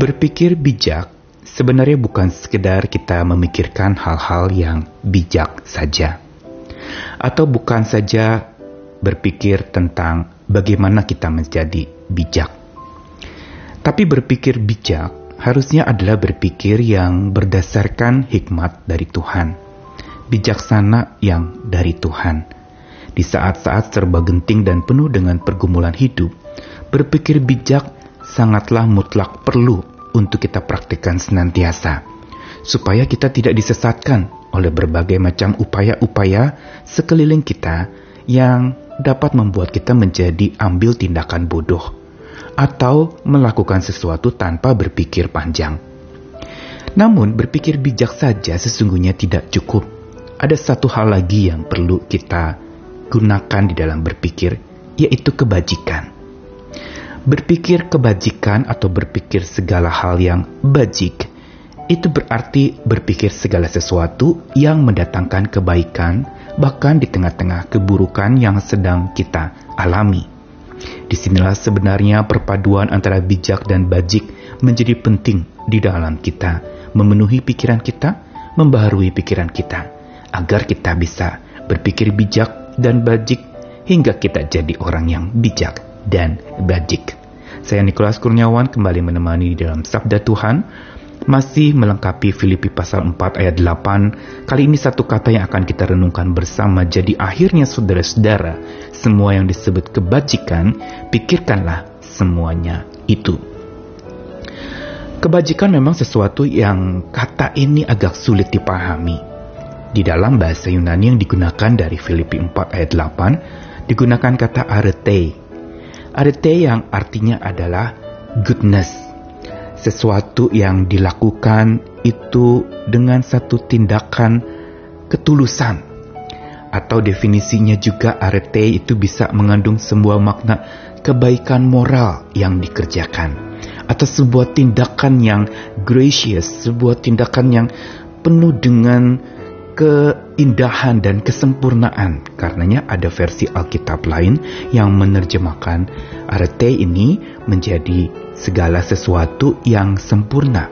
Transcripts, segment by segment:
Berpikir bijak sebenarnya bukan sekedar kita memikirkan hal-hal yang bijak saja. Atau bukan saja berpikir tentang bagaimana kita menjadi bijak. Tapi berpikir bijak harusnya adalah berpikir yang berdasarkan hikmat dari Tuhan. Bijaksana yang dari Tuhan. Di saat-saat serba genting dan penuh dengan pergumulan hidup, berpikir bijak sangatlah mutlak perlu untuk kita praktikkan senantiasa, supaya kita tidak disesatkan oleh berbagai macam upaya-upaya sekeliling kita yang dapat membuat kita menjadi ambil tindakan bodoh atau melakukan sesuatu tanpa berpikir panjang. Namun, berpikir bijak saja sesungguhnya tidak cukup. Ada satu hal lagi yang perlu kita gunakan di dalam berpikir, yaitu kebajikan. Berpikir kebajikan atau berpikir segala hal yang bajik itu berarti berpikir segala sesuatu yang mendatangkan kebaikan, bahkan di tengah-tengah keburukan yang sedang kita alami. Di sinilah sebenarnya perpaduan antara bijak dan bajik menjadi penting di dalam kita, memenuhi pikiran kita, membaharui pikiran kita, agar kita bisa berpikir bijak dan bajik hingga kita jadi orang yang bijak dan bajik. Saya Nikolas Kurniawan kembali menemani dalam Sabda Tuhan masih melengkapi Filipi pasal 4 ayat 8. Kali ini satu kata yang akan kita renungkan bersama. Jadi akhirnya saudara-saudara, semua yang disebut kebajikan, pikirkanlah semuanya itu. Kebajikan memang sesuatu yang kata ini agak sulit dipahami. Di dalam bahasa Yunani yang digunakan dari Filipi 4 ayat 8, digunakan kata arete Arete yang artinya adalah goodness. Sesuatu yang dilakukan itu dengan satu tindakan ketulusan. Atau definisinya juga arete itu bisa mengandung sebuah makna kebaikan moral yang dikerjakan. Atau sebuah tindakan yang gracious, sebuah tindakan yang penuh dengan keindahan dan kesempurnaan. Karenanya ada versi Alkitab lain yang menerjemahkan arete ini menjadi segala sesuatu yang sempurna.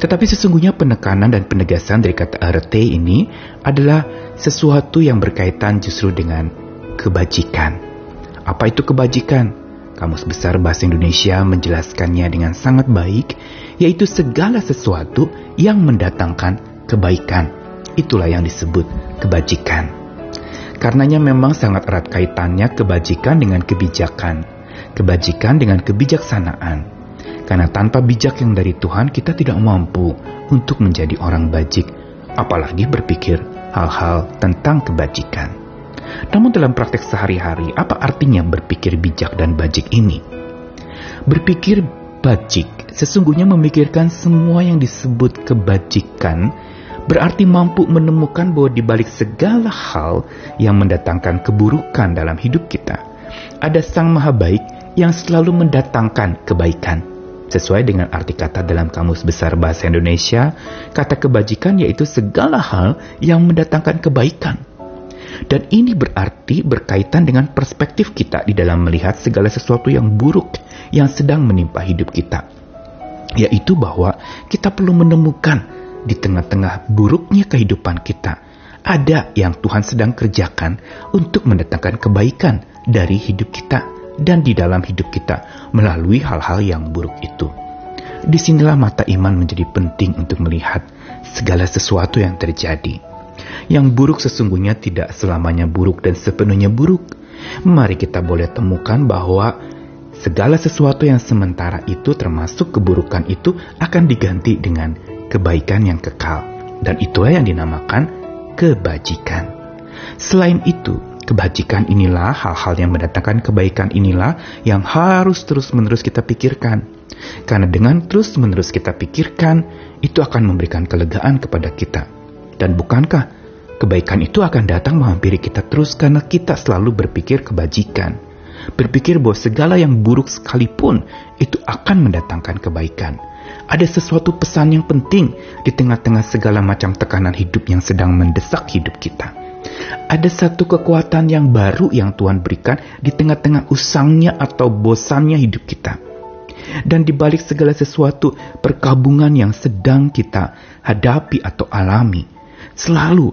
Tetapi sesungguhnya penekanan dan penegasan dari kata arete ini adalah sesuatu yang berkaitan justru dengan kebajikan. Apa itu kebajikan? Kamus Besar Bahasa Indonesia menjelaskannya dengan sangat baik, yaitu segala sesuatu yang mendatangkan kebaikan Itulah yang disebut kebajikan. Karenanya memang sangat erat kaitannya kebajikan dengan kebijakan, kebajikan dengan kebijaksanaan. Karena tanpa bijak yang dari Tuhan kita tidak mampu untuk menjadi orang bajik, apalagi berpikir hal-hal tentang kebajikan. Namun dalam praktek sehari-hari, apa artinya berpikir bijak dan bajik ini? Berpikir bajik sesungguhnya memikirkan semua yang disebut kebajikan berarti mampu menemukan bahwa di balik segala hal yang mendatangkan keburukan dalam hidup kita, ada Sang Maha Baik yang selalu mendatangkan kebaikan. Sesuai dengan arti kata dalam Kamus Besar Bahasa Indonesia, kata kebajikan yaitu segala hal yang mendatangkan kebaikan. Dan ini berarti berkaitan dengan perspektif kita di dalam melihat segala sesuatu yang buruk yang sedang menimpa hidup kita. Yaitu bahwa kita perlu menemukan di tengah-tengah buruknya kehidupan kita, ada yang Tuhan sedang kerjakan untuk mendatangkan kebaikan dari hidup kita dan di dalam hidup kita melalui hal-hal yang buruk itu. Di sinilah mata iman menjadi penting untuk melihat segala sesuatu yang terjadi. Yang buruk sesungguhnya tidak selamanya buruk dan sepenuhnya buruk. Mari kita boleh temukan bahwa segala sesuatu yang sementara itu termasuk keburukan itu akan diganti dengan kebaikan yang kekal, dan itulah yang dinamakan kebajikan. Selain itu, kebajikan inilah hal-hal yang mendatangkan kebaikan inilah yang harus terus-menerus kita pikirkan. Karena dengan terus-menerus kita pikirkan, itu akan memberikan kelegaan kepada kita. Dan bukankah kebaikan itu akan datang menghampiri kita terus karena kita selalu berpikir kebajikan. Berpikir bahwa segala yang buruk sekalipun itu akan mendatangkan kebaikan ada sesuatu pesan yang penting di tengah-tengah segala macam tekanan hidup yang sedang mendesak hidup kita. Ada satu kekuatan yang baru yang Tuhan berikan di tengah-tengah usangnya atau bosannya hidup kita. Dan di balik segala sesuatu perkabungan yang sedang kita hadapi atau alami, selalu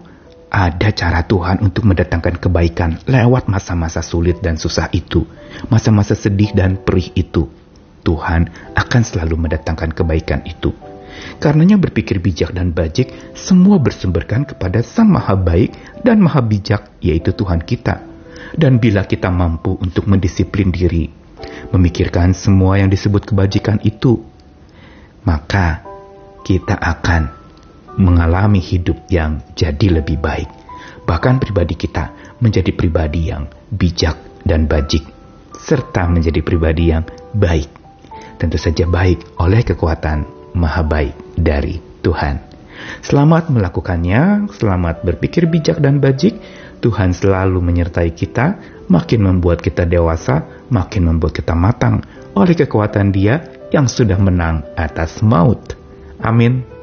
ada cara Tuhan untuk mendatangkan kebaikan lewat masa-masa sulit dan susah itu, masa-masa sedih dan perih itu. Tuhan akan selalu mendatangkan kebaikan itu. Karenanya berpikir bijak dan bajik semua bersumberkan kepada Sang Maha Baik dan Maha Bijak yaitu Tuhan kita. Dan bila kita mampu untuk mendisiplin diri, memikirkan semua yang disebut kebajikan itu, maka kita akan mengalami hidup yang jadi lebih baik. Bahkan pribadi kita menjadi pribadi yang bijak dan bajik, serta menjadi pribadi yang baik. Tentu saja baik oleh kekuatan maha baik dari Tuhan. Selamat melakukannya, selamat berpikir bijak dan bajik. Tuhan selalu menyertai kita, makin membuat kita dewasa, makin membuat kita matang oleh kekuatan Dia yang sudah menang atas maut. Amin.